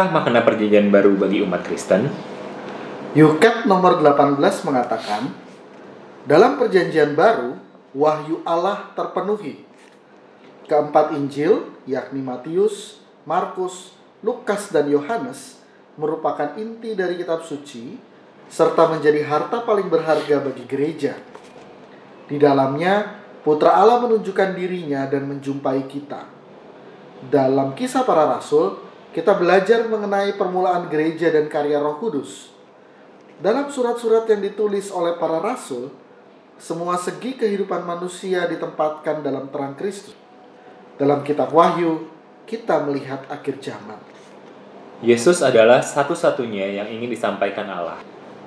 Apakah makna perjanjian baru bagi umat Kristen? Yukat nomor 18 mengatakan, dalam perjanjian baru, wahyu Allah terpenuhi. Keempat Injil, yakni Matius, Markus, Lukas, dan Yohanes, merupakan inti dari kitab suci, serta menjadi harta paling berharga bagi gereja. Di dalamnya, Putra Allah menunjukkan dirinya dan menjumpai kita. Dalam kisah para rasul, kita belajar mengenai permulaan gereja dan karya Roh Kudus. Dalam surat-surat yang ditulis oleh para rasul, semua segi kehidupan manusia ditempatkan dalam terang Kristus. Dalam kitab Wahyu, kita melihat akhir zaman. Yesus adalah satu-satunya yang ingin disampaikan Allah.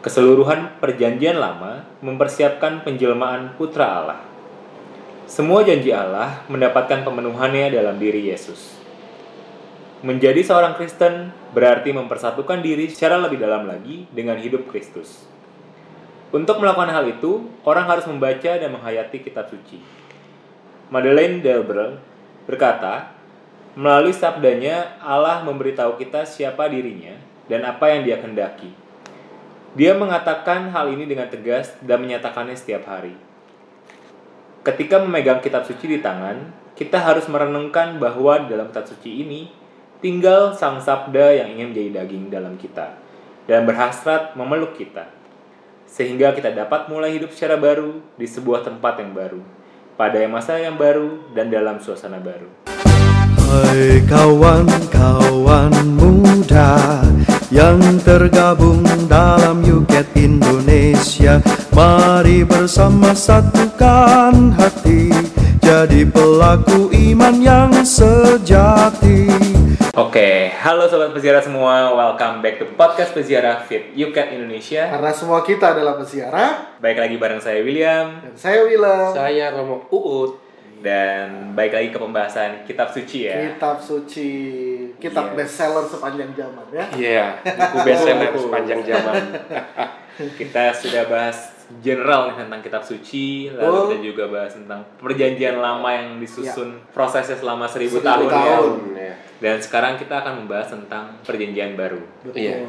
Keseluruhan perjanjian lama mempersiapkan penjelmaan putra Allah. Semua janji Allah mendapatkan pemenuhannya dalam diri Yesus. Menjadi seorang Kristen berarti mempersatukan diri secara lebih dalam lagi dengan hidup Kristus. Untuk melakukan hal itu, orang harus membaca dan menghayati kitab suci. Madeleine Delbrel berkata, melalui sabdanya Allah memberitahu kita siapa dirinya dan apa yang dia kendaki. Dia mengatakan hal ini dengan tegas dan menyatakannya setiap hari. Ketika memegang kitab suci di tangan, kita harus merenungkan bahwa di dalam kitab suci ini tinggal sang sabda yang ingin menjadi daging dalam kita dan berhasrat memeluk kita. Sehingga kita dapat mulai hidup secara baru di sebuah tempat yang baru, pada masa yang baru dan dalam suasana baru. Hai kawan-kawan muda yang tergabung dalam Yuket Indonesia Mari bersama satukan hati Jadi pelaku iman yang sejati Oke, halo sobat peziarah semua, welcome back to podcast peziarah Fit Yuket Indonesia. Karena semua kita adalah peziarah, Baik lagi bareng saya William dan saya Willem. Saya Romo Uut. dan baik lagi ke pembahasan kitab suci ya. Kitab suci, kitab Iya. bestseller sepanjang zaman ya. Iya, buku bestseller sepanjang zaman. Kita sudah bahas general nih tentang kitab suci, lalu Betul. kita juga bahas tentang perjanjian lama yang disusun prosesnya selama seribu, Seribu tahun, ya. tahun. Ya. Dan sekarang kita akan membahas tentang perjanjian baru. Betul. Iya.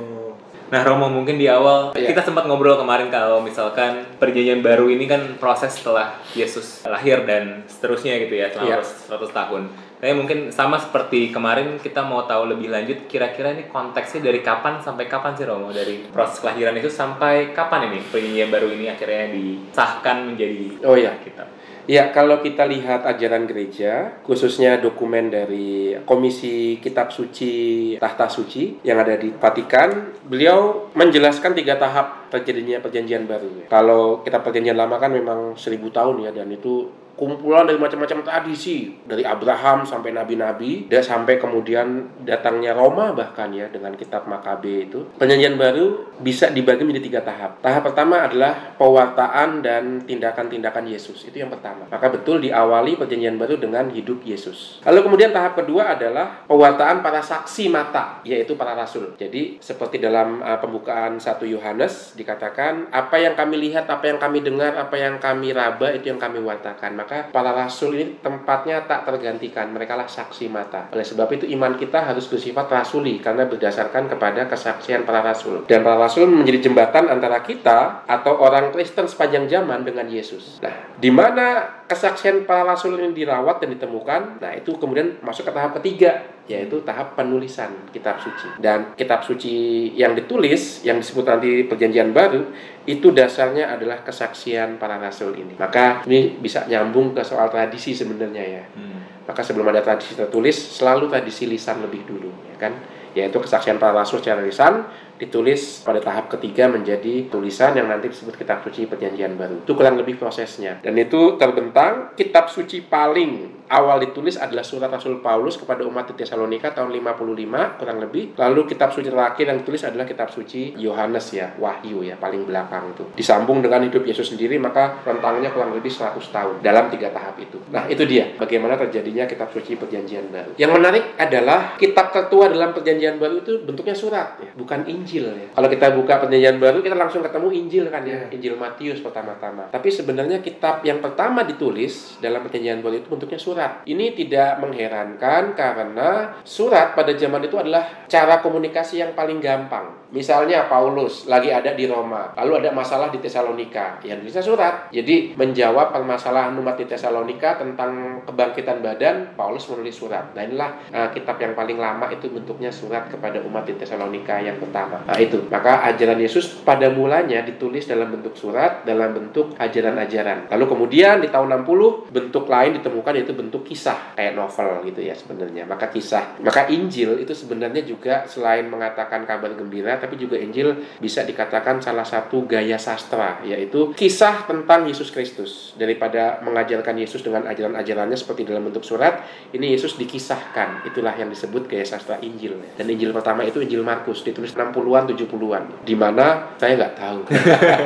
Nah Romo mungkin di awal Iya. kita sempat ngobrol kemarin kalau misalkan perjanjian baru ini kan proses setelah Yesus lahir dan seterusnya gitu ya selama Iya. 100 tahun. Tapi mungkin sama seperti kemarin kita mau tahu lebih lanjut kira-kira ini konteksnya dari kapan sampai kapan sih Romo dari proses kelahiran itu sampai kapan ini perjanjian baru ini akhirnya disahkan menjadi Oh iya. kitab. Ya, kalau kita lihat ajaran gereja, khususnya dokumen dari Komisi Kitab Suci Tahta Suci yang ada di Vatikan, beliau menjelaskan tiga tahap terjadinya perjanjian baru. Kalau kita perjanjian lama kan memang seribu tahun ya, dan itu kumpulan dari macam-macam tradisi dari Abraham sampai nabi-nabi dan sampai kemudian datangnya Roma bahkan ya dengan kitab Makabe itu. Perjanjian baru bisa dibagi menjadi tiga tahap. Tahap pertama adalah pewartaan dan tindakan-tindakan Yesus. Itu yang pertama. Maka betul diawali perjanjian baru dengan hidup Yesus. Lalu kemudian tahap kedua adalah pewartaan para saksi mata yaitu para rasul. Jadi seperti dalam uh, pembukaan satu Yohanes dikatakan apa yang kami lihat apa yang kami dengar apa yang kami raba itu yang kami wartakan maka para rasul ini tempatnya tak tergantikan. Mereka lah saksi mata. Oleh sebab itu iman kita harus bersifat rasuli karena berdasarkan kepada kesaksian para rasul. Dan para rasul menjadi jembatan antara kita atau orang Kristen sepanjang zaman dengan Yesus. Nah di mana kesaksian para rasul ini dirawat dan ditemukan? Nah itu kemudian masuk ke tahap ketiga yaitu tahap penulisan kitab suci. Dan kitab suci yang ditulis yang disebut nanti perjanjian baru itu dasarnya adalah kesaksian para rasul ini. Maka ini bisa nyambung ke soal tradisi sebenarnya ya. Hmm. maka sebelum ada tradisi tertulis selalu tradisi lisan lebih dulu ya kan? Yaitu kesaksian para rasul secara lisan ditulis pada tahap ketiga menjadi tulisan yang nanti disebut kitab suci perjanjian baru. Itu kurang lebih prosesnya. Dan itu terbentang kitab suci paling awal ditulis adalah surat Rasul Paulus kepada umat di Tesalonika tahun 55 kurang lebih. Lalu kitab suci terakhir yang ditulis adalah kitab suci Yohanes ya Wahyu ya paling belakang itu. Disambung dengan hidup Yesus sendiri maka rentangnya kurang lebih 100 tahun dalam tiga tahap itu. Nah itu dia bagaimana terjadinya kitab suci perjanjian baru. Yang menarik adalah kitab tertua dalam perjanjian baru itu bentuknya surat ya bukan Injil ya kalau kita buka perjanjian baru kita langsung ketemu Injil kan ya Injil Matius pertama-tama tapi sebenarnya kitab yang pertama ditulis dalam perjanjian baru itu bentuknya surat surat. Ini tidak mengherankan karena surat pada zaman itu adalah cara komunikasi yang paling gampang. Misalnya Paulus lagi ada di Roma, lalu ada masalah di Tesalonika, ya bisa surat. Jadi menjawab permasalahan umat di Tesalonika tentang kebangkitan badan, Paulus menulis surat. Nah inilah uh, kitab yang paling lama itu bentuknya surat kepada umat di Tesalonika yang pertama. Nah itu, maka ajaran Yesus pada mulanya ditulis dalam bentuk surat, dalam bentuk ajaran-ajaran. Lalu kemudian di tahun 60 bentuk lain ditemukan yaitu bentuk kisah kayak novel gitu ya sebenarnya. Maka kisah, maka Injil itu sebenarnya juga selain mengatakan kabar gembira tapi juga Injil bisa dikatakan salah satu gaya sastra, yaitu kisah tentang Yesus Kristus. Daripada mengajarkan Yesus dengan ajaran-ajarannya seperti dalam bentuk surat, ini Yesus dikisahkan. Itulah yang disebut gaya sastra Injil. Dan Injil pertama itu Injil Markus, ditulis 60-an, 70-an. Di mana saya nggak tahu.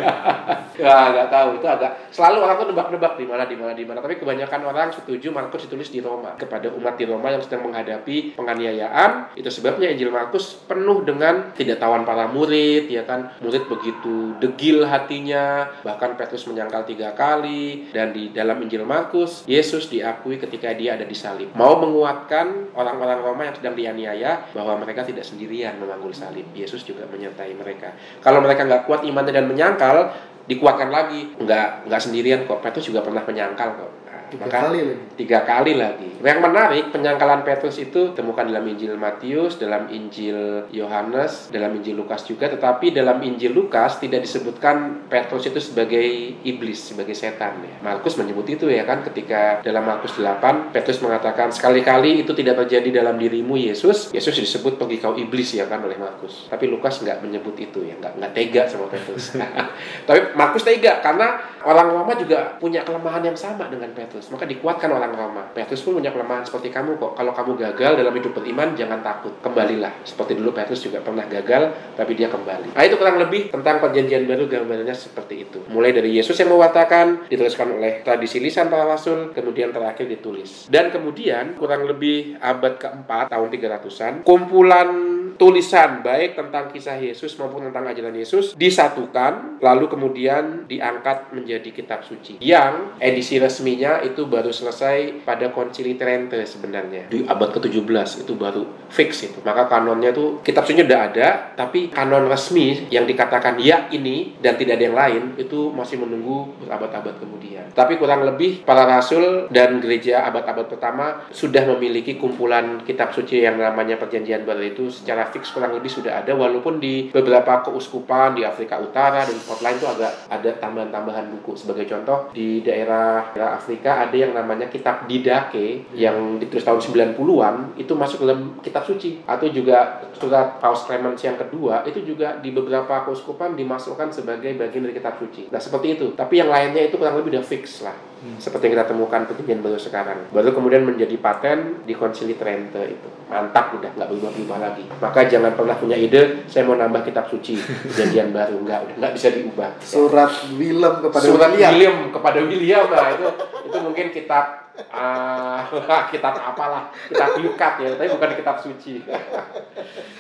ya nggak tahu. Itu agak selalu orang tuh nebak-nebak di mana di mana di mana. Tapi kebanyakan orang setuju Markus ditulis di Roma. Kepada umat di Roma yang sedang menghadapi penganiayaan itu sebabnya Injil Markus penuh dengan tidak tawan para murid ya kan. Murid begitu degil hatinya bahkan Petrus menyangkal tiga kali dan di dalam Injil Markus Yesus diakui ketika dia ada di salib. Mau menguatkan orang-orang Roma yang sedang dianiaya bahwa mereka tidak sendirian memanggul salib. Yesus juga menyertai mereka. Kalau mereka nggak kuat imannya dan menyangkal dikuatkan lagi. Nggak nggak sendirian kok. Petrus juga pernah menyangkal kok Tiga Maka- kali lagi. tiga kali lagi. Yang menarik penyangkalan Petrus itu temukan dalam Injil Matius, dalam Injil Yohanes, dalam Injil Lukas juga. Tetapi dalam Injil Lukas tidak disebutkan Petrus itu sebagai iblis, sebagai setan. Ya. Markus menyebut itu ya kan ketika dalam Markus 8 Petrus mengatakan sekali-kali itu tidak terjadi dalam dirimu Yesus. Yesus disebut pergi kau iblis ya kan oleh Markus. Tapi Lukas nggak menyebut itu ya, nggak nggak tega sama Petrus. Tapi Markus tega karena orang Roma juga punya kelemahan yang sama dengan Petrus. Maka dikuatkan orang Roma. Petrus pun punya kelemahan seperti kamu kok. Kalau kamu gagal dalam hidup beriman, jangan takut. Kembalilah. Seperti dulu Petrus juga pernah gagal, tapi dia kembali. Nah itu kurang lebih tentang perjanjian baru gambarannya seperti itu. Mulai dari Yesus yang mewartakan, diteruskan oleh tradisi lisan para rasul, kemudian terakhir ditulis. Dan kemudian kurang lebih abad keempat, tahun 300-an, kumpulan tulisan baik tentang kisah Yesus maupun tentang ajaran Yesus disatukan lalu kemudian diangkat menjadi kitab suci yang edisi resminya itu baru selesai pada konsili Trente sebenarnya. Di abad ke-17 itu baru fix itu. Maka kanonnya tuh kitab suci udah ada tapi kanon resmi yang dikatakan ya ini dan tidak ada yang lain itu masih menunggu berabad-abad kemudian. Tapi kurang lebih para rasul dan gereja abad-abad pertama sudah memiliki kumpulan kitab suci yang namanya perjanjian baru itu secara fix kurang lebih sudah ada walaupun di beberapa keuskupan di Afrika Utara dan tempat lain itu agak ada tambahan-tambahan buku sebagai contoh di daerah, daerah Afrika ada yang namanya kitab Didake yang ditulis tahun 90-an itu masuk dalam kitab suci atau juga surat Paus Clemens yang kedua itu juga di beberapa keuskupan dimasukkan sebagai bagian dari kitab suci. Nah seperti itu. Tapi yang lainnya itu kurang lebih udah fix lah. Seperti yang kita temukan perjanjian baru sekarang. Baru kemudian menjadi paten di Konsili Trente itu. Mantap udah nggak berubah-ubah lagi. Maka jangan pernah punya ide saya mau nambah kitab suci perjanjian baru nggak udah nggak bisa diubah. Surat Willem kepada Surat William. William kepada William nah itu itu mungkin kitab ah, kitab apalah kitab yukat ya tapi bukan kitab suci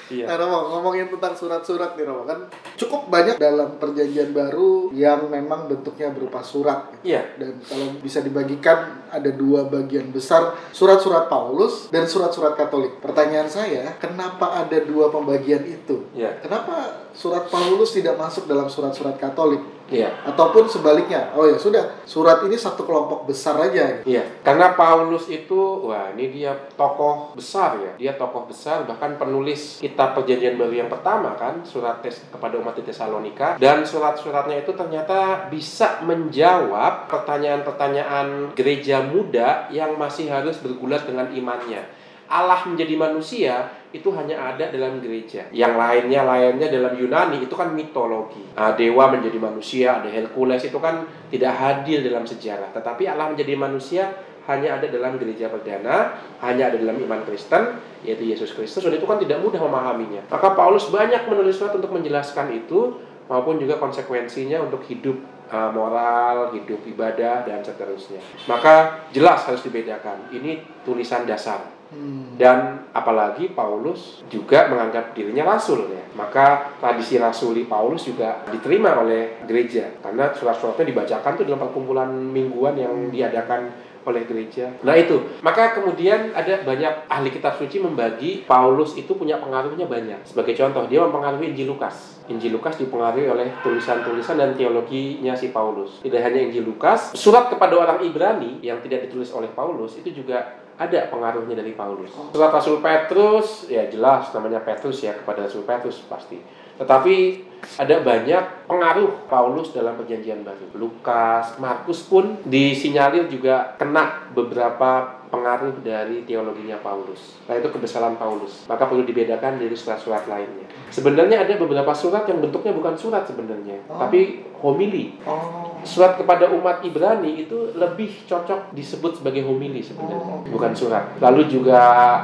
iya Nah, Romo, ngomongin tentang surat-surat nih Romo kan cukup banyak dalam perjanjian baru yang memang bentuknya berupa surat. iya Dan kalau bisa dibagikan ada dua bagian besar surat-surat Paulus dan surat-surat Katolik. Pertanyaan saya, kenapa ada dua pembagian itu? iya Kenapa surat Paulus tidak masuk dalam surat-surat Katolik? Iya Ataupun sebaliknya, oh ya sudah, surat ini satu kelompok besar aja. Iya, karena Paulus itu, wah ini dia tokoh besar ya. Dia tokoh besar, bahkan penulis kitab perjanjian baru yang pertama kan, surat tes kepada umat di Tesalonika. Dan surat-suratnya itu ternyata bisa menjawab pertanyaan-pertanyaan gereja muda yang masih harus bergulat dengan imannya. Allah menjadi manusia itu hanya ada dalam gereja. Yang lainnya lainnya dalam Yunani itu kan mitologi. Ah, dewa menjadi manusia, ada Hercules itu kan tidak hadir dalam sejarah. Tetapi Allah menjadi manusia hanya ada dalam gereja perdana, hanya ada dalam iman Kristen, yaitu Yesus Kristus. Dan itu kan tidak mudah memahaminya. Maka Paulus banyak menulis surat untuk menjelaskan itu, maupun juga konsekuensinya untuk hidup uh, moral, hidup ibadah, dan seterusnya. Maka jelas harus dibedakan. Ini tulisan dasar. Hmm. Dan apalagi Paulus juga menganggap dirinya rasul ya. Maka tradisi rasuli Paulus juga diterima oleh gereja karena surat-suratnya dibacakan tuh dalam perkumpulan mingguan yang diadakan oleh gereja. Nah itu, maka kemudian ada banyak ahli kitab suci membagi Paulus itu punya pengaruhnya banyak. Sebagai contoh, dia mempengaruhi Injil Lukas. Injil Lukas dipengaruhi oleh tulisan-tulisan dan teologinya si Paulus. Tidak hanya Injil Lukas, surat kepada orang Ibrani yang tidak ditulis oleh Paulus itu juga ada pengaruhnya dari Paulus. Surat Rasul Petrus, ya jelas namanya Petrus ya kepada Rasul Petrus pasti. Tetapi ada banyak pengaruh Paulus dalam perjanjian baru. Lukas, Markus pun disinyalir juga kena beberapa pengaruh dari teologinya Paulus. Nah itu kebesaran Paulus. Maka perlu dibedakan dari surat-surat lainnya. Sebenarnya ada beberapa surat yang bentuknya bukan surat sebenarnya, Oh. tapi homili. Oh. Surat kepada umat Ibrani itu lebih cocok disebut sebagai homili sebenarnya, Oh. bukan surat. Lalu juga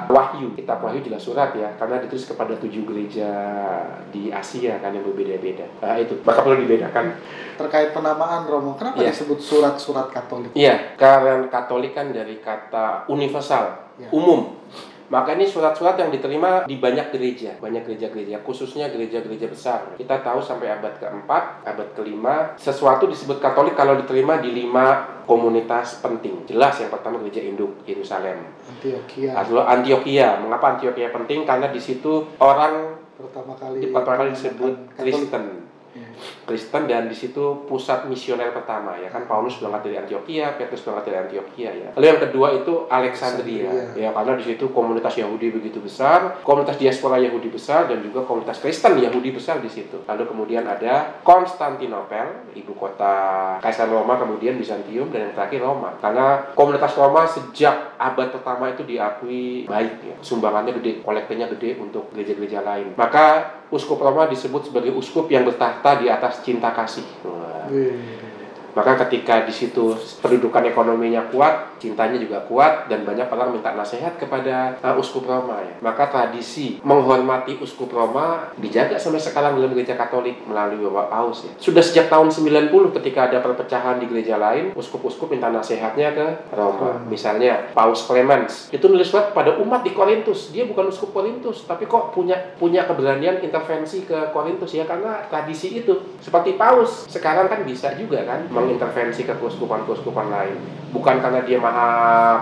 Wahyu, kitab Wahyu jelas surat ya, karena ditulis kepada tujuh gereja di Asia kan yang berbeda-beda. Nah, itu maka perlu dibedakan. Terkait penamaan Romo, kenapa Iya. disebut surat-surat Katolik? Iya, karena Katolik kan dari kata universal, Ya. umum. Maka ini surat-surat yang diterima di banyak gereja, banyak gereja-gereja, khususnya gereja-gereja besar. Kita tahu sampai abad keempat, abad kelima, sesuatu disebut Katolik kalau diterima di lima komunitas penting. Jelas yang pertama gereja induk Yerusalem. Antioquia Lalu Antioquia. Mengapa Antioquia penting? Karena di situ orang pertama kali pertama kali disebut. Kristen. Kristen dan di situ pusat misioner pertama ya kan Paulus berangkat dari Antioquia, Petrus berangkat dari Antioquia ya. Lalu yang kedua itu Alexandria Alexandria. ya karena di situ komunitas Yahudi begitu besar, komunitas diaspora Yahudi besar dan juga komunitas Kristen Yahudi besar di situ. Lalu kemudian ada Konstantinopel, ibu kota Kaisar Roma kemudian Bizantium dan yang terakhir Roma. Karena komunitas Roma sejak abad pertama itu diakui baik ya, sumbangannya gede, kolektenya gede untuk gereja-gereja lain. Maka uskup Roma disebut sebagai uskup yang bertahta di atas cinta kasih. Wah. Maka ketika di situ pendudukan ekonominya kuat, cintanya juga kuat dan banyak orang minta nasihat kepada uh, uskup Roma ya. Maka tradisi menghormati uskup Roma dijaga sampai sekarang dalam gereja Katolik melalui Bapak Paus ya. Sudah sejak tahun 90 ketika ada perpecahan di gereja lain, uskup-uskup minta nasihatnya ke Roma. Misalnya Paus Clemens itu nulis surat pada umat di Korintus. Dia bukan uskup Korintus, tapi kok punya punya keberanian intervensi ke Korintus ya karena tradisi itu. Seperti Paus sekarang kan bisa juga kan mengintervensi ke keuskupan-keuskupan lain. Bukan karena dia maha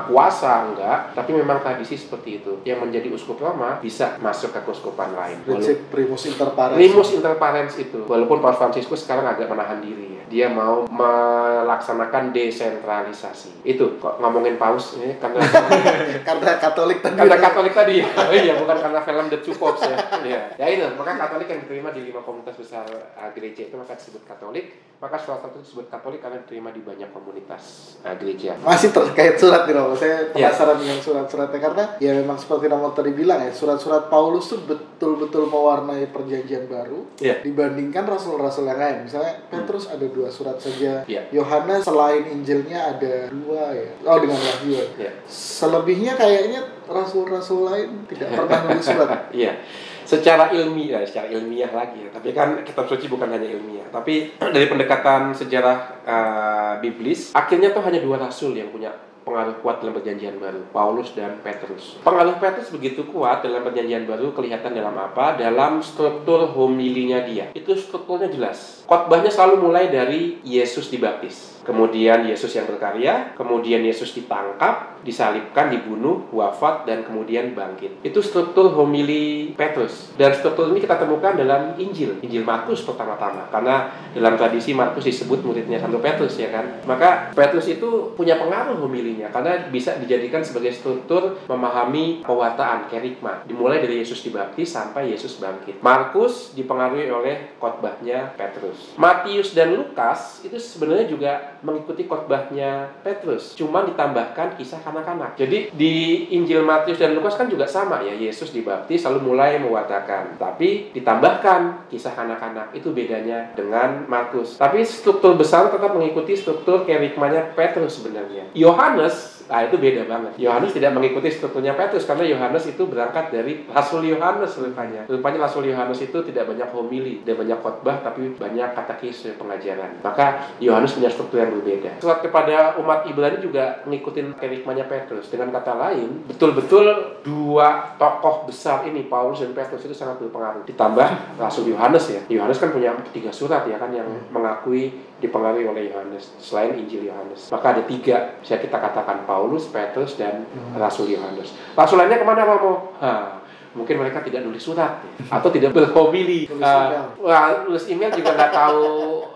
kuasa enggak, tapi memang tradisi seperti itu. Yang menjadi uskup Roma bisa masuk ke keuskupan lain. Prinsip primus inter pares. Primus inter itu. Walaupun Paus Fransiskus sekarang agak menahan diri. Dia mau melaksanakan desentralisasi. Itu kok ngomongin Paus ini karena Karena Katolik tadi. karena Katolik tadi ya. Oh iya, bukan karena film The Two Popes ya. Iya. Ya itu, maka Katolik yang diterima di lima komunitas besar uh, gereja itu maka disebut Katolik. Maka salah satu disebut Katolik karena diterima di banyak komunitas uh, gereja. Masih terkait surat nih Romo. Saya Ya. penasaran dengan surat-suratnya karena ya memang seperti Romo tadi bilang ya, surat-surat Paulus tuh betul-betul mewarnai perjanjian baru Iya. dibandingkan rasul-rasul yang lain. Misalnya Petrus ada dua surat saja. Iya. Yohanes selain Injilnya ada dua ya. Oh dengan Wahyu. ya. Ya. Selebihnya kayaknya rasul-rasul lain tidak pernah nulis surat. Iya. Secara ilmiah, secara ilmiah lagi ya. Tapi kan kitab suci bukan hanya ilmiah. Tapi dari pendekatan sejarah uh, biblis, akhirnya tuh hanya dua rasul yang punya pengaruh kuat dalam perjanjian baru, Paulus dan Petrus. Pengaruh Petrus begitu kuat dalam perjanjian baru kelihatan dalam apa? Dalam struktur homilinya dia. Itu strukturnya jelas. Khotbahnya selalu mulai dari Yesus dibaptis. Kemudian Yesus yang berkarya, kemudian Yesus ditangkap, disalibkan, dibunuh, wafat, dan kemudian bangkit. Itu struktur homili Petrus. Dan struktur ini kita temukan dalam Injil, Injil Markus pertama-tama. Karena dalam tradisi Markus disebut muridnya Santo Petrus ya kan. Maka Petrus itu punya pengaruh homilinya karena bisa dijadikan sebagai struktur memahami pewartaan kerigma. Dimulai dari Yesus dibaptis sampai Yesus bangkit. Markus dipengaruhi oleh khotbahnya Petrus. Matius dan Lukas itu sebenarnya juga mengikuti khotbahnya Petrus, cuma ditambahkan kisah kanak-kanak. Jadi di Injil Matius dan Lukas kan juga sama ya, Yesus dibaptis lalu mulai mewartakan, tapi ditambahkan kisah kanak-kanak. Itu bedanya dengan Markus. Tapi struktur besar tetap mengikuti struktur kerigmanya Petrus sebenarnya. Yohanes promise Ah itu beda banget. Yohanes tidak mengikuti strukturnya Petrus karena Yohanes itu berangkat dari Rasul Yohanes rupanya. Rupanya Rasul Yohanes itu tidak banyak homili, tidak banyak khotbah, tapi banyak katekis pengajaran. Maka Yohanes punya struktur yang berbeda. Surat kepada umat Ibrani juga mengikuti kerikmanya Petrus. Dengan kata lain, betul-betul dua tokoh besar ini Paulus dan Petrus itu sangat berpengaruh. Ditambah Rasul Yohanes ya. Yohanes kan punya tiga surat ya kan yang mengakui dipengaruhi oleh Yohanes selain Injil Yohanes. Maka ada tiga bisa kita katakan Paulus, Petrus dan Rasul Yohanes. Rasul lainnya ke mana Romo? Ha, mungkin mereka tidak nulis surat ya. atau tidak berhomili. Tulis Ah, wah, nulis email juga nggak tahu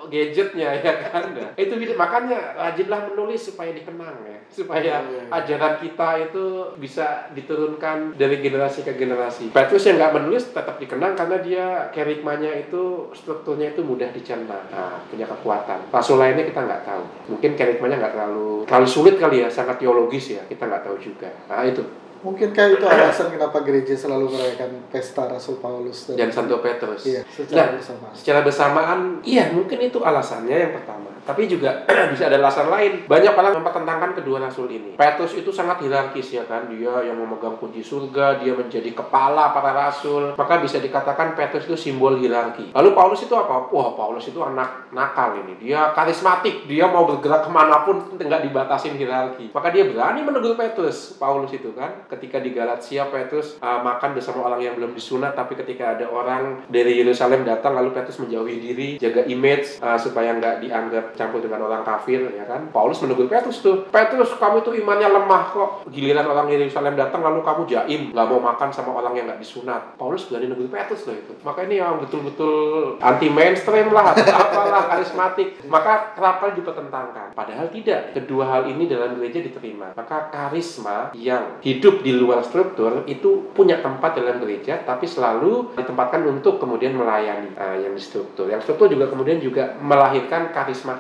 gadgetnya ya kan. Itu makanya rajinlah menulis supaya dikenang ya, supaya Iya, iya. ajaran kita itu bisa diturunkan dari generasi ke generasi. Petrus yang nggak menulis tetap dikenang karena dia kerikmanya itu strukturnya itu mudah dicerna, nah, punya kekuatan. Rasul lainnya kita nggak tahu. Mungkin kerikmanya nggak terlalu terlalu sulit kali ya, sangat teologis ya. Kita nggak tahu juga. Nah itu Mungkinkah itu alasan kenapa gereja selalu merayakan pesta Rasul Paulus dan Santo Petrus. Iya, secara Nah, bersamaan. Secara bersamaan, iya mungkin itu alasannya yang pertama. Tapi juga bisa ada alasan lain. Banyak orang mempertentangkan kedua rasul ini. Petrus itu sangat hierarkis ya kan. Dia yang memegang kunci surga, dia menjadi kepala para rasul. Maka bisa dikatakan Petrus itu simbol hierarki. Lalu Paulus itu apa? Wah Paulus itu anak nakal ini. Dia karismatik. Dia mau bergerak ke mana pun nggak dibatasin hierarki. Maka dia berani menegur Petrus. Paulus itu kan. Ketika di Galatia Petrus uh, makan bersama orang yang belum disunat. Tapi ketika ada orang dari Yerusalem datang lalu Petrus menjauhi diri, jaga image uh, supaya nggak dianggap campur dengan orang kafir ya kan. Paulus menegur Petrus tuh. Petrus kamu itu imannya lemah kok. Giliran orang Yerusalem datang lalu kamu jaim, nggak mau makan sama orang yang nggak disunat. Paulus berani negur Petrus loh itu. Maka ini yang betul-betul anti mainstream lah atau apalah karismatik. Maka kerap dipertentangkan. Padahal tidak. Kedua hal ini dalam gereja diterima. Maka karisma yang hidup di luar struktur itu punya tempat dalam gereja, tapi selalu ditempatkan untuk kemudian melayani ah, yang di struktur. Yang struktur juga kemudian juga melahirkan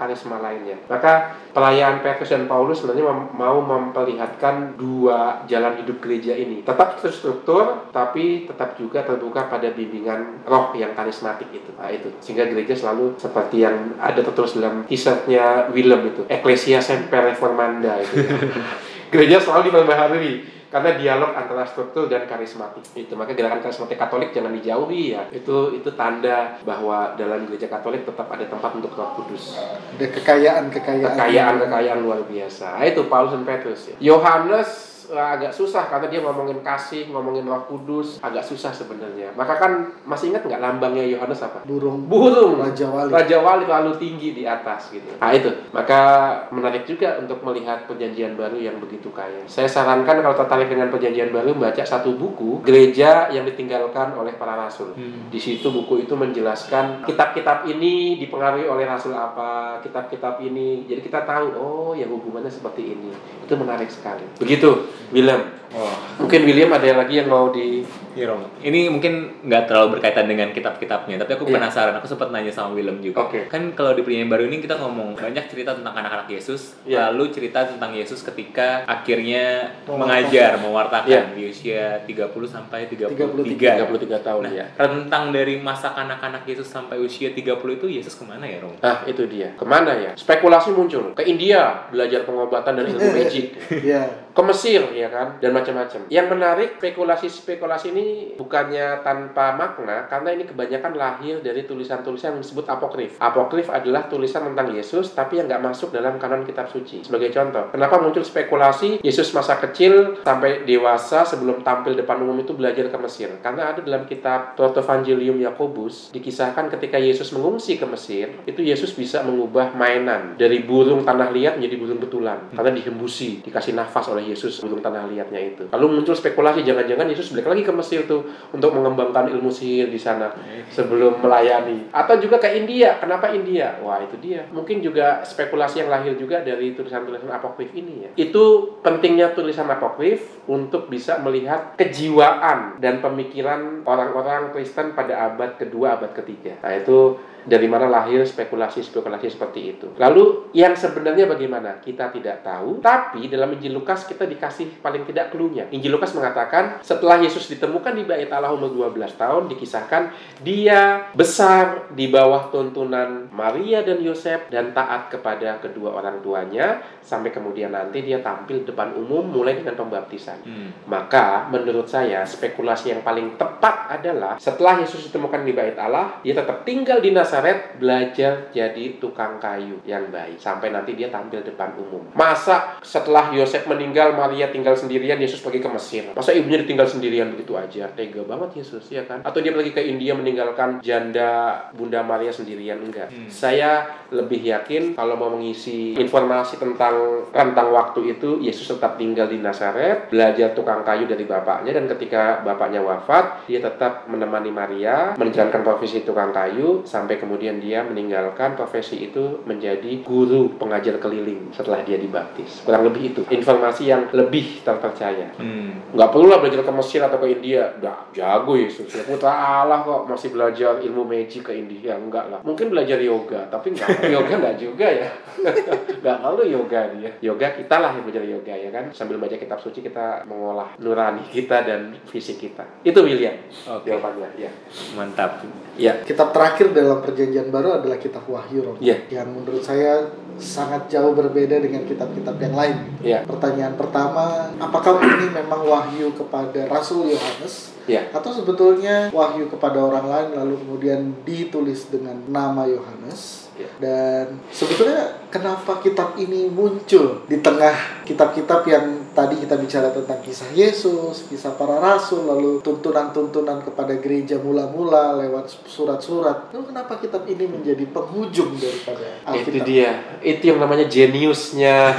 karisma-karisma lainnya. Maka pelayan Petrus dan Paulus sebenarnya mem- mau memperlihatkan dua jalan hidup gereja ini. Tetap terstruktur, tapi tetap juga terbuka pada bimbingan roh yang karismatik itu. Nah, itu. Sehingga gereja selalu seperti yang ada tertulis dalam t-shirtnya Willem itu, Ecclesia Semper Reformanda itu. gereja selalu diperbaharui karena dialog antara struktur dan karismatik itu maka gerakan karismatik Katolik jangan dijauhi ya itu itu tanda bahwa dalam gereja Katolik tetap ada tempat untuk Roh Kudus Ada kekayaan-kekayaan. kekayaan kekayaan luar biasa itu Paulus dan Petrus ya. Yohanes agak susah karena dia ngomongin kasih ngomongin Roh Kudus agak susah sebenarnya maka kan masih ingat nggak lambangnya Yohanes apa Burung burung Raja Wali. Raja Wali terlalu tinggi di atas gitu. Nah itu, maka menarik juga untuk melihat perjanjian baru yang begitu kaya. Saya sarankan kalau tertarik dengan perjanjian baru baca satu buku gereja yang ditinggalkan oleh para rasul. Di situ buku itu menjelaskan kitab-kitab ini dipengaruhi oleh rasul apa, kitab-kitab ini. Jadi kita tahu oh ya hubungannya seperti ini. Itu menarik sekali. Begitu, William. Wah, Mungkin William ada lagi yang mau di iya Rom. Ini mungkin nggak terlalu berkaitan dengan kitab-kitabnya, tapi aku Iya. penasaran. Aku sempat nanya sama Willem juga. Oke. Kan kalau di perjanjian baru ini kita ngomong banyak cerita tentang anak-anak Yesus, Iya. lalu cerita tentang Yesus ketika akhirnya mengajar, mewartakan Iya. di usia 30 sampai 33. 33 tahun Nah, ya. rentang dari masa kanak-kanak Yesus sampai usia 30 itu Yesus ke mana ya, Rom? Nah, itu dia. Ke mana ya? Spekulasi muncul. Ke India, belajar pengobatan dan ilmu magic. Iya. Ke Mesir, ya kan? Dan macam-macam. Yang menarik, spekulasi-spekulasi ini bukannya tanpa makna, karena ini kebanyakan lahir dari tulisan-tulisan yang disebut apokrif. Apokrif adalah tulisan tentang Yesus, tapi yang nggak masuk dalam kanon kitab suci. Sebagai contoh, kenapa muncul spekulasi Yesus masa kecil sampai dewasa sebelum tampil depan umum itu belajar ke Mesir? Karena ada dalam kitab Protevangelium Yakobus, dikisahkan ketika Yesus mengungsi ke Mesir, itu Yesus bisa mengubah mainan dari burung tanah liat menjadi burung betulan. Karena dihembusi, dikasih nafas oleh Yesus burung tanah liatnya itu. Lalu muncul spekulasi, jangan-jangan Yesus balik lagi ke Mesir tuh untuk mengembangkan ilmu sihir di sana sebelum melayani. Atau juga ke India. Kenapa India? Wah itu dia. Mungkin juga spekulasi yang lahir juga dari tulisan-tulisan apokrif ini ya. Itu pentingnya tulisan apokrif untuk bisa melihat kejiwaan dan pemikiran orang-orang Kristen pada abad kedua, abad ketiga. Nah itu dari mana lahir spekulasi-spekulasi seperti itu. Lalu yang sebenarnya bagaimana? Kita tidak tahu, tapi dalam Injil Lukas kita dikasih paling tidak clue-nya. Injil Lukas mengatakan setelah Yesus ditemukan di bait Allah umur 12 tahun dikisahkan dia besar di bawah tuntunan Maria dan Yosef dan taat kepada kedua orang tuanya sampai kemudian nanti dia tampil depan umum mulai dengan pembaptisan. Hmm. Maka menurut saya spekulasi yang paling tepat adalah setelah Yesus ditemukan di bait Allah, dia tetap tinggal di Nazaret belajar jadi tukang kayu yang baik sampai nanti dia tampil depan umum. Masa setelah Yosef meninggal, Maria tinggal sendirian, Yesus pergi ke Mesir. Masa ibunya ditinggal sendirian begitu aja? Tega banget Yesus ya kan? Atau dia pergi ke India meninggalkan janda Bunda Maria sendirian enggak? Saya lebih yakin kalau mau mengisi informasi tentang rentang waktu itu Yesus tetap tinggal di Nazaret, belajar tukang kayu dari bapaknya dan ketika bapaknya wafat, dia tetap menemani Maria menjalankan profesi tukang kayu sampai kemudian dia meninggalkan profesi itu menjadi guru pengajar keliling setelah dia dibaptis. Kurang lebih itu informasi yang lebih terpercaya. Hmm. Nggak perlu lah belajar ke Mesir atau ke India. Udah jago Yesus. Ya putra Allah kok masih belajar ilmu magic ke India. Enggak lah. Mungkin belajar yoga, tapi enggak. yoga enggak juga ya. Enggak perlu yoga dia. Yoga kita lah yang belajar yoga ya kan. Sambil baca kitab suci kita mengolah nurani kita dan fisik kita. Itu William. Oke. Jawabannya. Ya. Mantap. Ya. Kitab terakhir dalam perjanjian baru adalah kitab Wahyu, Rob. Iya. Yang menurut saya sangat jauh berbeda dengan kitab-kitab yang lain. Ya. Pertanyaan pertama, apakah ini memang wahyu kepada Rasul Yohanes Ya. atau sebetulnya wahyu kepada orang lain lalu kemudian ditulis dengan nama Yohanes? Ya. Dan sebetulnya kenapa kitab ini muncul di tengah kitab-kitab yang tadi kita bicara tentang kisah Yesus, kisah para rasul, lalu tuntunan-tuntunan kepada gereja mula-mula lewat surat-surat. Lalu kenapa kitab ini menjadi penghujung daripada Itu Alkitab? dia. Itu yang namanya jeniusnya.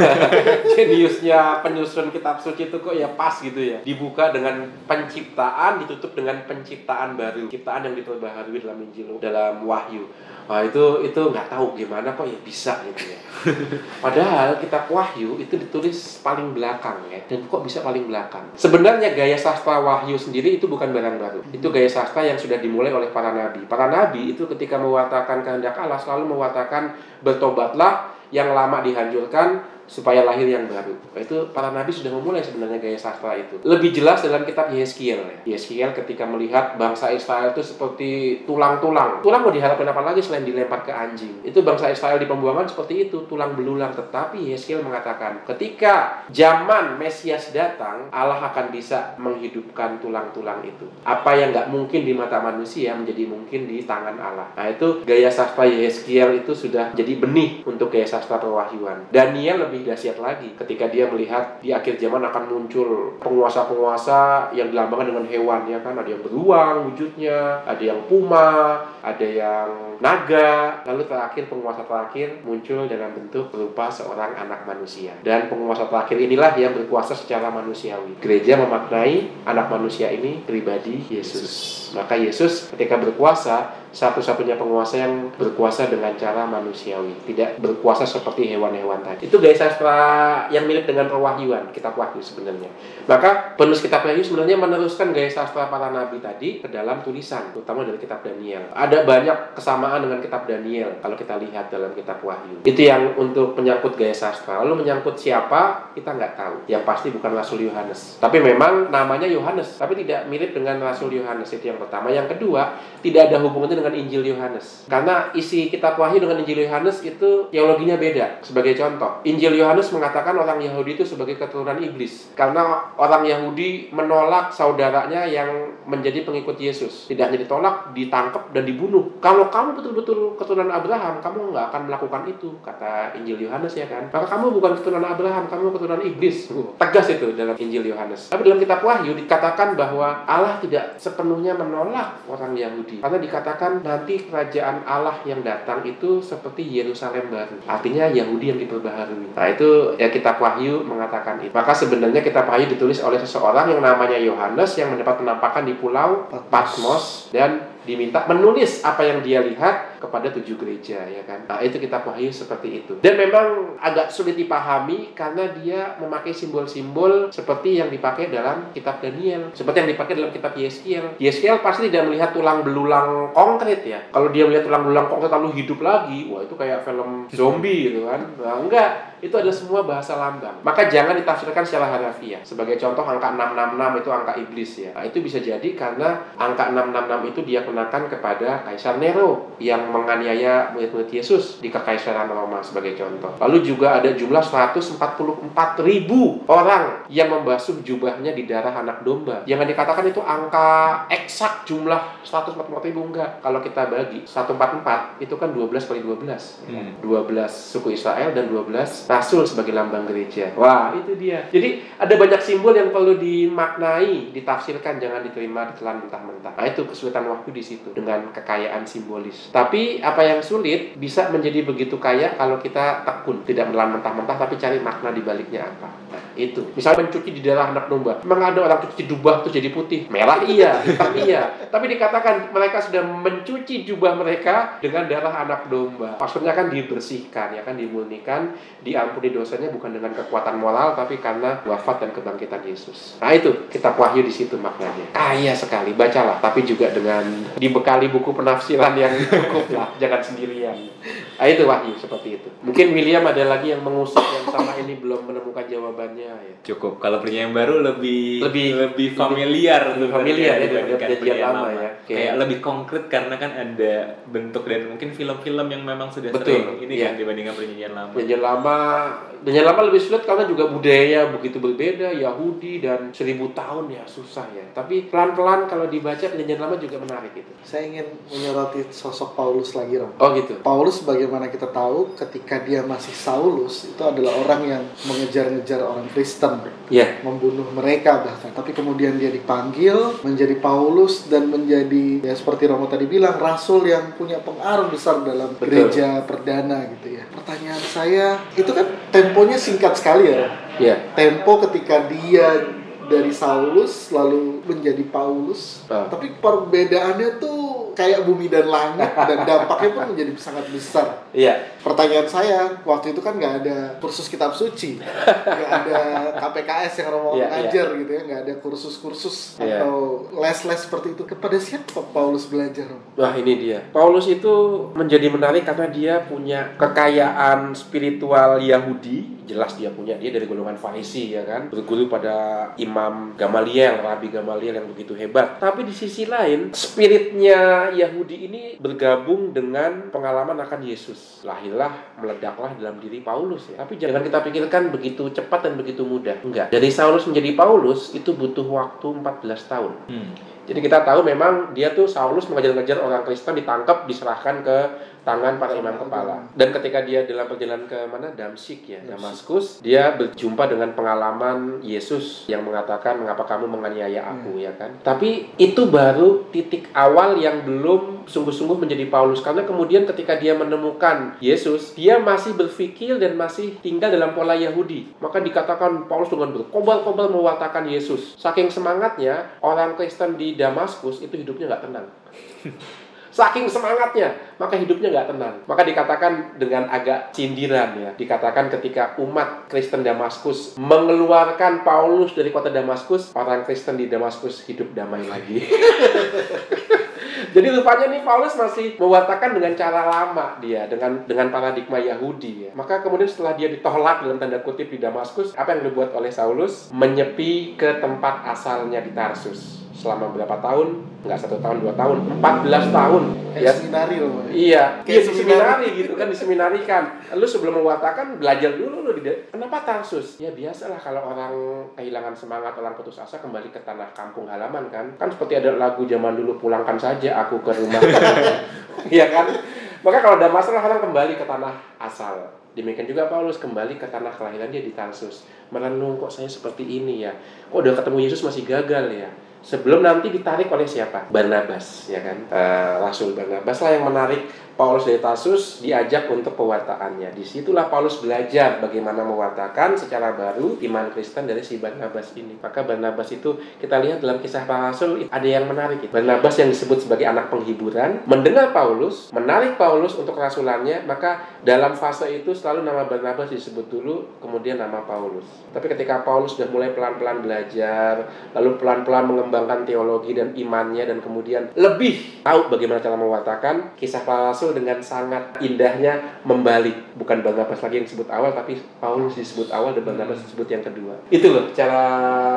jeniusnya penyusun kitab suci itu kok ya pas gitu ya. Dibuka dengan penciptaan, ditutup dengan penciptaan baru. Ciptaan yang diperbaharui dalam Injil, dalam Wahyu. Wah itu itu nggak tahu gimana kok ya bisa gitu ya. Padahal kitab Wahyu itu ditulis paling belakang ya. Dan kok bisa paling belakang? Sebenarnya gaya sastra Wahyu sendiri itu bukan barang baru. Itu gaya sastra yang sudah dimulai oleh para nabi. Para nabi itu ketika mewartakan kehendak Allah selalu mewartakan bertobatlah yang lama dihancurkan supaya lahir yang baru. Itu para nabi sudah memulai sebenarnya gaya sastra itu. Lebih jelas dalam kitab Yeskiel ya. Yeskiel ketika melihat bangsa Israel itu seperti tulang-tulang. Tulang mau diharapkan apa lagi selain dilempar ke anjing. Itu bangsa Israel di pembuangan seperti itu, tulang belulang. Tetapi Yeskiel mengatakan, ketika zaman Mesias datang, Allah akan bisa menghidupkan tulang-tulang itu. Apa yang nggak mungkin di mata manusia menjadi mungkin di tangan Allah. Nah itu gaya sastra Yeskiel itu sudah jadi benih untuk gaya sastra perwahyuan. Daniel lebih dahsyat lagi ketika dia melihat di akhir zaman akan muncul penguasa-penguasa yang dilambangkan dengan hewan ya kan ada yang beruang wujudnya, ada yang puma, ada yang naga, lalu terakhir penguasa terakhir muncul dalam bentuk berupa seorang anak manusia. Dan penguasa terakhir inilah yang berkuasa secara manusiawi. Gereja memaknai anak manusia ini pribadi Yesus. Maka Yesus ketika berkuasa satu-satunya penguasa yang berkuasa dengan cara manusiawi, tidak berkuasa seperti hewan-hewan tadi. Itu gaya sastra yang mirip dengan perwahyuan, kitab Wahyu sebenarnya. Maka penulis kitab Wahyu sebenarnya meneruskan gaya sastra para nabi tadi ke dalam tulisan, terutama dari kitab Daniel. Ada banyak kesamaan dengan kitab Daniel kalau kita lihat dalam kitab Wahyu. Itu yang untuk menyangkut gaya sastra. Lalu menyangkut siapa, kita nggak tahu. Yang pasti bukan Rasul Yohanes. Tapi memang namanya Yohanes, tapi tidak mirip dengan Rasul Yohanes itu yang pertama. Yang kedua, tidak ada hubungannya dengan Injil Yohanes. Karena isi kitab Wahyu dengan Injil Yohanes itu teologinya beda. Sebagai contoh, Injil Yohanes mengatakan orang Yahudi itu sebagai keturunan iblis. Karena orang Yahudi menolak saudaranya yang menjadi pengikut Yesus. Tidak hanya ditolak, ditangkap dan dibunuh. Kalau kamu betul-betul keturunan Abraham, kamu nggak akan melakukan itu, kata Injil Yohanes ya kan. Maka kamu bukan keturunan Abraham, kamu keturunan iblis. Tegas itu dalam Injil Yohanes. Tapi dalam kitab Wahyu dikatakan bahwa Allah tidak sepenuhnya menolak orang Yahudi. Karena dikatakan nanti kerajaan Allah yang datang itu seperti Yerusalem baru. Artinya Yahudi yang diperbaharui. Nah itu ya kitab Wahyu mengatakan itu. Maka sebenarnya kitab Wahyu ditulis oleh seseorang yang namanya Yohanes yang mendapat penampakan di pulau Patmos dan diminta menulis apa yang dia lihat kepada tujuh gereja ya kan. Nah, itu kitab Wahyu seperti itu. Dan memang agak sulit dipahami karena dia memakai simbol-simbol seperti yang dipakai dalam kitab Daniel, seperti yang dipakai dalam kitab Yeskiel. Yeskiel pasti tidak melihat tulang belulang konkret ya. Kalau dia melihat tulang belulang konkret lalu hidup lagi, wah itu kayak film zombie gitu kan. Nah, enggak, itu adalah semua bahasa lambang. Maka jangan ditafsirkan secara harafiah. Sebagai contoh angka 666 itu angka iblis ya. Nah, itu bisa jadi karena angka 666 itu dia kenakan kepada Kaisar Nero yang menganiaya murid-murid Yesus di Kekaisaran Roma sebagai contoh. Lalu juga ada jumlah 144 ribu orang yang membasuh jubahnya di darah anak domba. Jangan dikatakan itu angka eksak jumlah 144 ribu enggak. Kalau kita bagi 144 itu kan 12 kali 12. Hmm. 12 suku Israel dan 12 rasul sebagai lambang gereja. Wah, itu dia. Jadi ada banyak simbol yang perlu dimaknai, ditafsirkan, jangan diterima ditelan mentah-mentah. Nah, itu kesulitan waktu di situ dengan kekayaan simbolis. Tapi apa yang sulit bisa menjadi begitu kaya kalau kita tekun, tidak menelan mentah-mentah tapi cari makna di baliknya apa. Nah, itu. Misalnya mencuci di darah anak domba. Memang ada orang cuci jubah tuh jadi putih. Merah iya, hitam iya. Tapi dikatakan mereka sudah mencuci jubah mereka dengan darah anak domba. Maksudnya kan dibersihkan, ya kan dimurnikan, diampuni dosanya bukan dengan kekuatan moral tapi karena wafat dan kebangkitan Yesus. Nah itu kitab Wahyu di situ maknanya. Kaya sekali, bacalah. Tapi juga dengan dibekali buku penafsiran yang cukup lah, jangan sendirian. Nah itu Wahyu seperti itu. Mungkin William ada lagi yang mengusut yang sama ini belum menemukan jawabannya ya. Cukup. Kalau perjanjian baru lebih Lebih- lebih familiar lebih familiar ya dibandingkan daripada perjanjian lama ya. Oke. Kayak lebih konkret karena kan ada bentuk dan mungkin film-film yang memang sudah Betul, sering ini iya. kan dibandingkan perjanjian lama. Perjanjian lama, lama lebih sulit karena juga budaya begitu berbeda, Yahudi dan seribu tahun ya susah ya. Tapi pelan-pelan kalau dibaca perjanjian lama juga menarik gitu. Saya ingin menyoroti sosok Paulus lagi, Rom. Oh gitu. Paulus bagaimana kita tahu ketika dia masih Saulus itu adalah orang yang mengejar-ngejar orang Kristen Ya. membunuh mereka bahkan tapi kemudian dia dipanggil menjadi Paulus dan menjadi ya seperti Romo tadi bilang rasul yang punya pengaruh besar dalam Betul. gereja perdana gitu ya pertanyaan saya itu kan temponya singkat sekali ya Ya. tempo ketika dia dari Saulus lalu menjadi Paulus Ah. tapi perbedaannya tuh kayak bumi dan langit dan dampaknya pun menjadi sangat besar Iya. pertanyaan saya waktu itu kan nggak ada kursus kitab suci nggak ada KPKS yang Romo Iya, ngajar gitu ya nggak ada kursus-kursus Iya. atau les-les seperti itu kepada siapa Paulus belajar? Wah ini dia. Paulus itu menjadi menarik karena dia punya kekayaan spiritual Yahudi. Jelas dia punya dia dari golongan Farisi ya kan. Berguru pada Imam Gamaliel, Rabi Gamaliel yang begitu hebat. Tapi di sisi lain, spiritnya Yahudi ini bergabung dengan pengalaman akan Yesus. Lahirlah, meledaklah dalam diri Paulus ya. Tapi jangan kita pikirkan begitu cepat dan begitu mudah. Enggak. Dari Saulus menjadi Paulus itu butuh waktu 14 tahun. Hmm. Jadi kita tahu memang dia tuh Saulus mengajar-ngajar orang Kristen ditangkap diserahkan ke tangan para imam kepala. Dan ketika dia dalam perjalanan ke mana Damsik ya, Damaskus, dia berjumpa dengan pengalaman Yesus yang mengatakan mengapa kamu menganiaya aku ya kan. Tapi itu baru titik awal yang belum sungguh-sungguh menjadi Paulus karena kemudian ketika dia menemukan Yesus, dia masih berpikir dan masih tinggal dalam pola Yahudi. Maka dikatakan Paulus dengan berkobar-kobar mewartakan Yesus. Saking semangatnya, orang Kristen di Damaskus itu hidupnya nggak tenang. Saking semangatnya, maka hidupnya nggak tenang. Maka dikatakan dengan agak sindiran ya. Dikatakan ketika umat Kristen Damaskus mengeluarkan Paulus dari kota Damaskus, orang Kristen di Damaskus hidup damai lagi. Jadi rupanya nih Paulus masih mewartakan dengan cara lama dia dengan dengan paradigma Yahudi ya. Maka kemudian setelah dia ditolak dalam tanda kutip di Damaskus, apa yang dibuat oleh Saulus? Menyepi ke tempat asalnya di Tarsus selama berapa tahun? Enggak satu tahun, dua tahun, 14 tahun. kayak Ya, seminari ya? Iya, iya di seminari gitu kan, diseminarikan. Lu sebelum mewartakan belajar dulu lu di kenapa Tarsus? Ya biasalah kalau orang kehilangan semangat, orang putus asa kembali ke tanah kampung halaman kan. Kan seperti ada lagu zaman dulu pulangkan saja aku ke rumah. Iya kan? Maka kalau ada masalah orang kembali ke tanah asal. Demikian juga Paulus kembali ke tanah kelahiran dia di Tarsus. Merenung kok saya seperti ini ya. Kok udah ketemu Yesus masih gagal ya. Sebelum nanti ditarik oleh siapa? Barnabas, ya kan? Eh, Rasul Barnabas lah yang menarik Paulus dari Tarsus diajak untuk pewartaannya. Di situlah Paulus belajar bagaimana mewartakan secara baru iman Kristen dari si Barnabas ini. Maka Barnabas itu kita lihat dalam kisah para Rasul ada yang menarik. Barnabas yang disebut sebagai anak penghiburan mendengar Paulus, menarik Paulus untuk rasulannya, maka dalam fase itu selalu nama Barnabas disebut dulu, kemudian nama Paulus. Tapi ketika Paulus sudah mulai pelan-pelan belajar, lalu pelan-pelan mengembangkan teologi dan imannya dan kemudian lebih tahu bagaimana cara mewartakan kisah para Rasul dengan sangat indahnya membalik. Bukan Barnabas lagi yang disebut awal tapi Paulus disebut awal dan Barnabas disebut yang kedua. Itu loh cara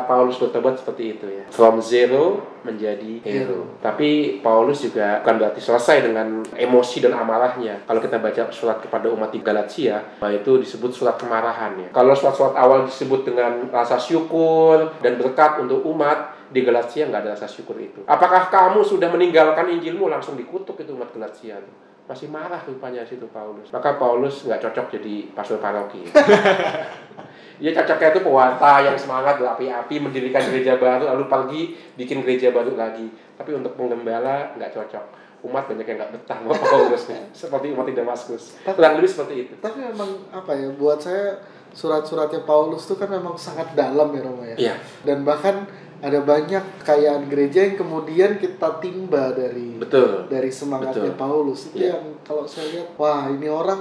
Paulus bertobat seperti itu ya. From zero menjadi hero. Tapi Paulus juga bukan berarti selesai dengan emosi dan amarahnya. Kalau kita baca surat kepada umat di Galatia nah itu disebut surat kemarahan ya. Kalau surat-surat awal disebut dengan rasa syukur dan berkat untuk umat di Galatia nggak ada rasa syukur itu. Apakah kamu sudah meninggalkan Injilmu langsung dikutuk itu umat Galatia tuh? Masih marah rupanya situ Paulus. Maka Paulus nggak cocok jadi pastor paroki. Dia cocoknya itu pewarta yang semangat berapi-api mendirikan gereja baru lalu pergi bikin gereja baru lagi. Tapi untuk penggembala nggak cocok. Umat banyak yang nggak betah sama Paulus nih. Seperti umat di Damaskus. Kurang lebih seperti itu. Tapi memang apa ya buat saya surat-suratnya Paulus tuh kan memang sangat dalam ya Romo ya. Iya. Dan bahkan ada banyak kekayaan gereja yang kemudian kita timba dari Betul. dari semangatnya Betul. Paulus itu Iya. yang kalau saya lihat wah ini orang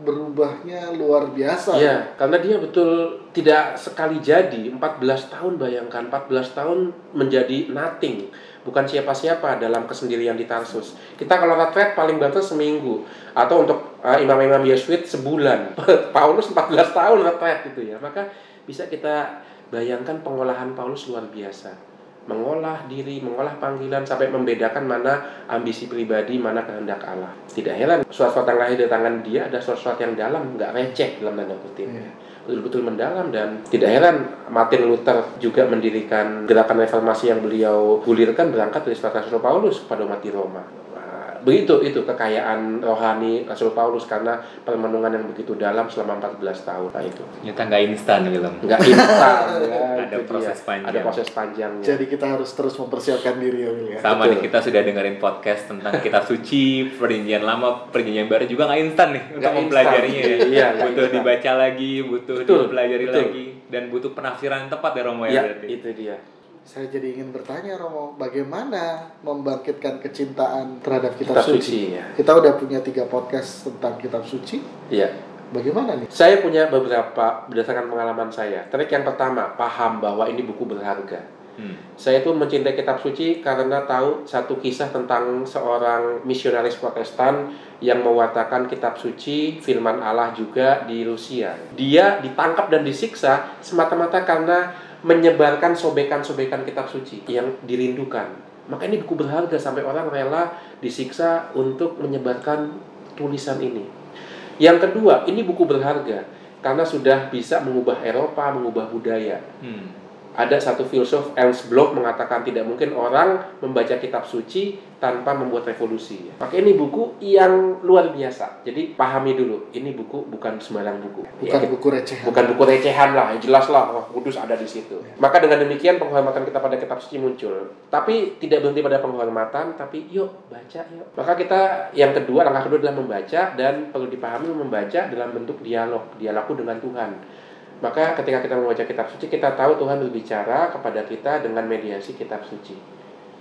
berubahnya luar biasa. Iya, karena dia betul tidak sekali jadi 14 tahun bayangkan 14 tahun menjadi nothing bukan siapa-siapa dalam kesendirian di Tarsus. Kita kalau retret paling batas seminggu atau untuk uh, imam-imam Yesuit sebulan. Paulus 14 tahun retret gitu ya. Maka bisa kita bayangkan pengolahan Paulus luar biasa. Mengolah diri, mengolah panggilan sampai membedakan mana ambisi pribadi, mana kehendak Allah. Tidak heran suatu yang lahir dari tangan dia ada suatu yang dalam, nggak receh dalam tanda kutip. Iya. Betul-betul mendalam dan tidak heran Martin Luther juga mendirikan gerakan reformasi yang beliau gulirkan berangkat dari surat Rasul Paulus kepada umat di Roma. Begitu itu kekayaan rohani Rasul Paulus karena permenungan yang begitu dalam selama 14 tahun. Nah itu Ternyata nggak instan gitu. nggak instan ya, Ada itu proses dia. panjang. Ada proses panjangnya. Jadi kita harus terus mempersiapkan diri ya. Ya. Sama Betul. nih kita sudah dengerin podcast tentang kitab suci, perjanjian lama, perjanjian baru juga nggak instan nih untuk mempelajarinya ya. Iya, nggak butuh instan. dibaca lagi, butuh Betul, dipelajari betul. lagi, dan butuh penafsiran yang tepat ya Romo ya, ya, berarti. itu dia. Saya jadi ingin bertanya Romo, bagaimana membangkitkan kecintaan terhadap kitab, Kitab suci? suci ya. Kita udah punya tiga podcast tentang kitab suci. Iya. Bagaimana nih? Saya punya beberapa berdasarkan pengalaman saya. Trik yang pertama, paham bahwa ini buku berharga. Hmm. Saya itu mencintai kitab suci karena tahu satu kisah tentang seorang misionaris Protestan yang mewartakan kitab suci, firman Allah juga di Rusia. Dia ditangkap dan disiksa semata-mata karena menyebarkan sobekan-sobekan kitab suci yang dirindukan. Maka ini buku berharga sampai orang rela disiksa untuk menyebarkan tulisan ini. Yang kedua, ini buku berharga karena sudah bisa mengubah Eropa, mengubah budaya Hmm. Ada satu filsuf Ernst Bloch mengatakan tidak mungkin orang membaca kitab suci tanpa membuat revolusi. Maka ini buku yang luar biasa. Jadi pahami dulu, ini buku bukan sembarang buku. Bukan Ya, buku recehan. bukan buku recehan lah, jelas lah Roh Kudus ada di situ. Maka dengan demikian penghormatan kita pada kitab suci muncul. Tapi tidak berhenti pada penghormatan, tapi yuk baca yuk. Maka kita yang kedua, langkah kedua adalah membaca dan perlu dipahami membaca dalam bentuk dialog, dialogku dengan Tuhan. Maka ketika kita membaca kitab suci, kita tahu Tuhan berbicara kepada kita dengan mediasi kitab suci.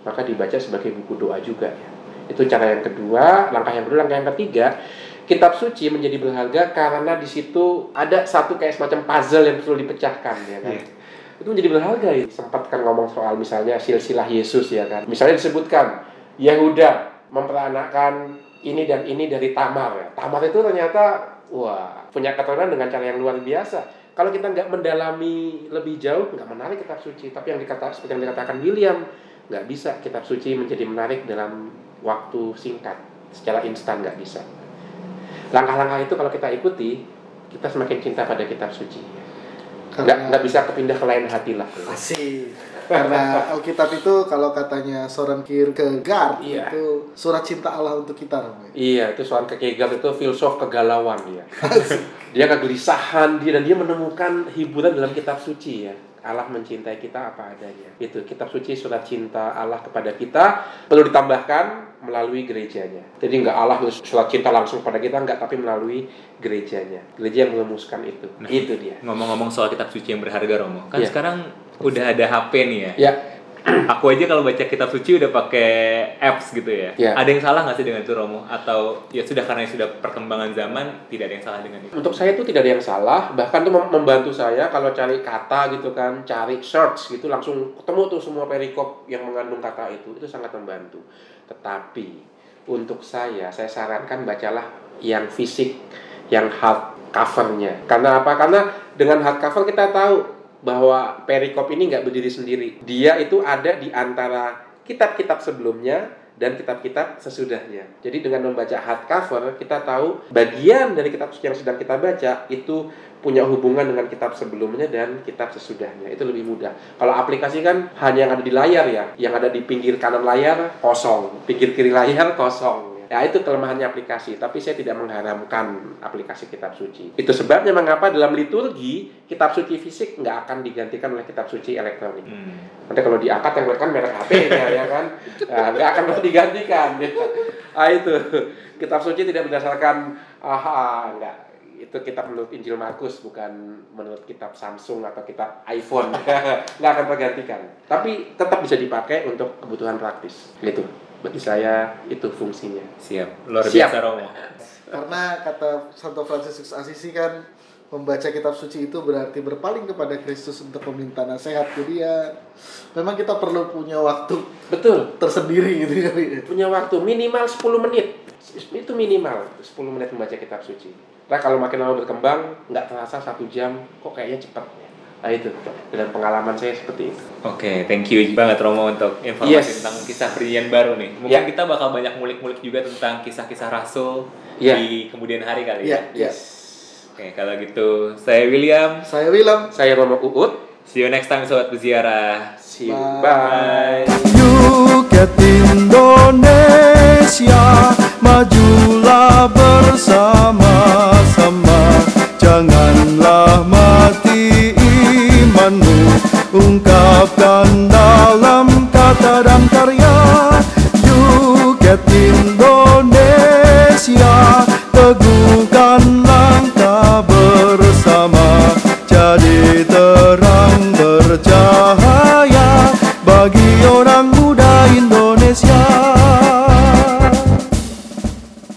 Maka dibaca sebagai buku doa juga ya. Itu cara yang kedua, langkah yang kedua, langkah yang ketiga, kitab suci menjadi berharga karena di situ ada satu kayak semacam puzzle yang perlu dipecahkan ya kan. Itu menjadi berharga ya. Sempat kan ngomong soal misalnya silsilah Yesus ya kan. Misalnya disebutkan Yehuda memperanakkan ini dan ini dari Tamar ya. Tamar itu ternyata wah punya keturunan dengan cara yang luar biasa. Kalau kita nggak mendalami lebih jauh, nggak menarik kitab suci. Tapi yang dikata seperti yang dikatakan William, nggak bisa kitab suci menjadi menarik dalam waktu singkat, secara instan nggak bisa. Langkah-langkah itu kalau kita ikuti, kita semakin cinta pada kitab suci. Nggak Karena nggak bisa kepindah ke lain hati lah. asik. Karena Alkitab itu kalau katanya Soren Kierkegaard Iya. itu surat cinta Allah untuk kita Romo. ya. Iya, itu soal Kierkegaard itu filsuf kegalauan dia. Dia kegelisahan dia dan dia menemukan hiburan dalam kitab suci ya. Allah mencintai kita apa adanya. Itu kitab suci surat cinta Allah kepada kita perlu ditambahkan melalui gerejanya. Jadi nggak Allah surat cinta langsung pada kita nggak tapi melalui gerejanya. Gereja yang merumuskan itu. Nah. itu dia. Ngomong-ngomong soal kitab suci yang berharga Romo, kan Iya. sekarang udah ada HP nih ya. Ya, Aku aja kalau baca kitab suci udah pakai apps gitu ya. Iya. Ada yang salah nggak sih dengan itu Romo? Atau ya sudah karena sudah perkembangan zaman tidak ada yang salah dengan itu? untuk saya itu tidak ada yang salah. Bahkan itu mem- membantu saya kalau cari kata gitu kan, cari search gitu langsung ketemu tuh semua perikop yang mengandung kata itu. Itu sangat membantu. Tetapi untuk saya, saya sarankan bacalah yang fisik, yang hard covernya. Karena apa? Karena dengan hard cover kita tahu bahwa perikop ini nggak berdiri sendiri. Dia itu ada di antara kitab-kitab sebelumnya dan kitab-kitab sesudahnya. Jadi dengan membaca hardcover kita tahu bagian dari kitab yang sedang kita baca itu punya hubungan dengan kitab sebelumnya dan kitab sesudahnya. Itu lebih mudah. Kalau aplikasi kan hanya yang ada di layar ya, yang ada di pinggir kanan layar kosong, pinggir kiri layar kosong. Ya itu kelemahannya aplikasi, tapi saya tidak mengharamkan aplikasi kitab suci. Itu sebabnya mengapa dalam liturgi kitab suci fisik nggak akan digantikan oleh kitab suci elektronik. Hmm. Nanti kalau diangkat yang kan merek HP-nya ya kan, Nah, nggak akan pernah digantikan. Ya. Ah itu kitab suci tidak berdasarkan aha nggak itu kitab menurut Injil Markus bukan menurut kitab Samsung atau kitab iPhone nggak akan tergantikan. Tapi tetap bisa dipakai untuk kebutuhan praktis. Gitu. Bagi saya itu fungsinya. Siap. Luar Siap. biasa Romo. Karena kata Santo Fransiskus Asisi kan membaca kitab suci itu berarti berpaling kepada Kristus untuk meminta nasihat. Jadi ya memang kita perlu punya waktu Betul. tersendiri gitu kali ya. punya waktu minimal 10 menit itu minimal 10 menit membaca kitab suci nah kalau makin lama berkembang nggak terasa satu jam kok kayaknya cepat ya nah itu dan pengalaman saya seperti itu Oke, thank you banget Romo untuk informasi Yes. tentang kisah perjanjian baru nih. Mungkin Ya. kita bakal banyak mulik-mulik juga tentang kisah-kisah rasul Ya. di kemudian hari kali Iya, ya. iya. Oke, kalau gitu saya William. Saya William. saya Romo Uut See you next time sobat berziarah. see you Bye. bye. Yuket Indonesia Majulah bersama-sama Janganlah mati Ungkapkan dalam kata dan karya Yuket Indonesia Teguhkan langkah bersama Jadi terang bercahaya Bagi orang muda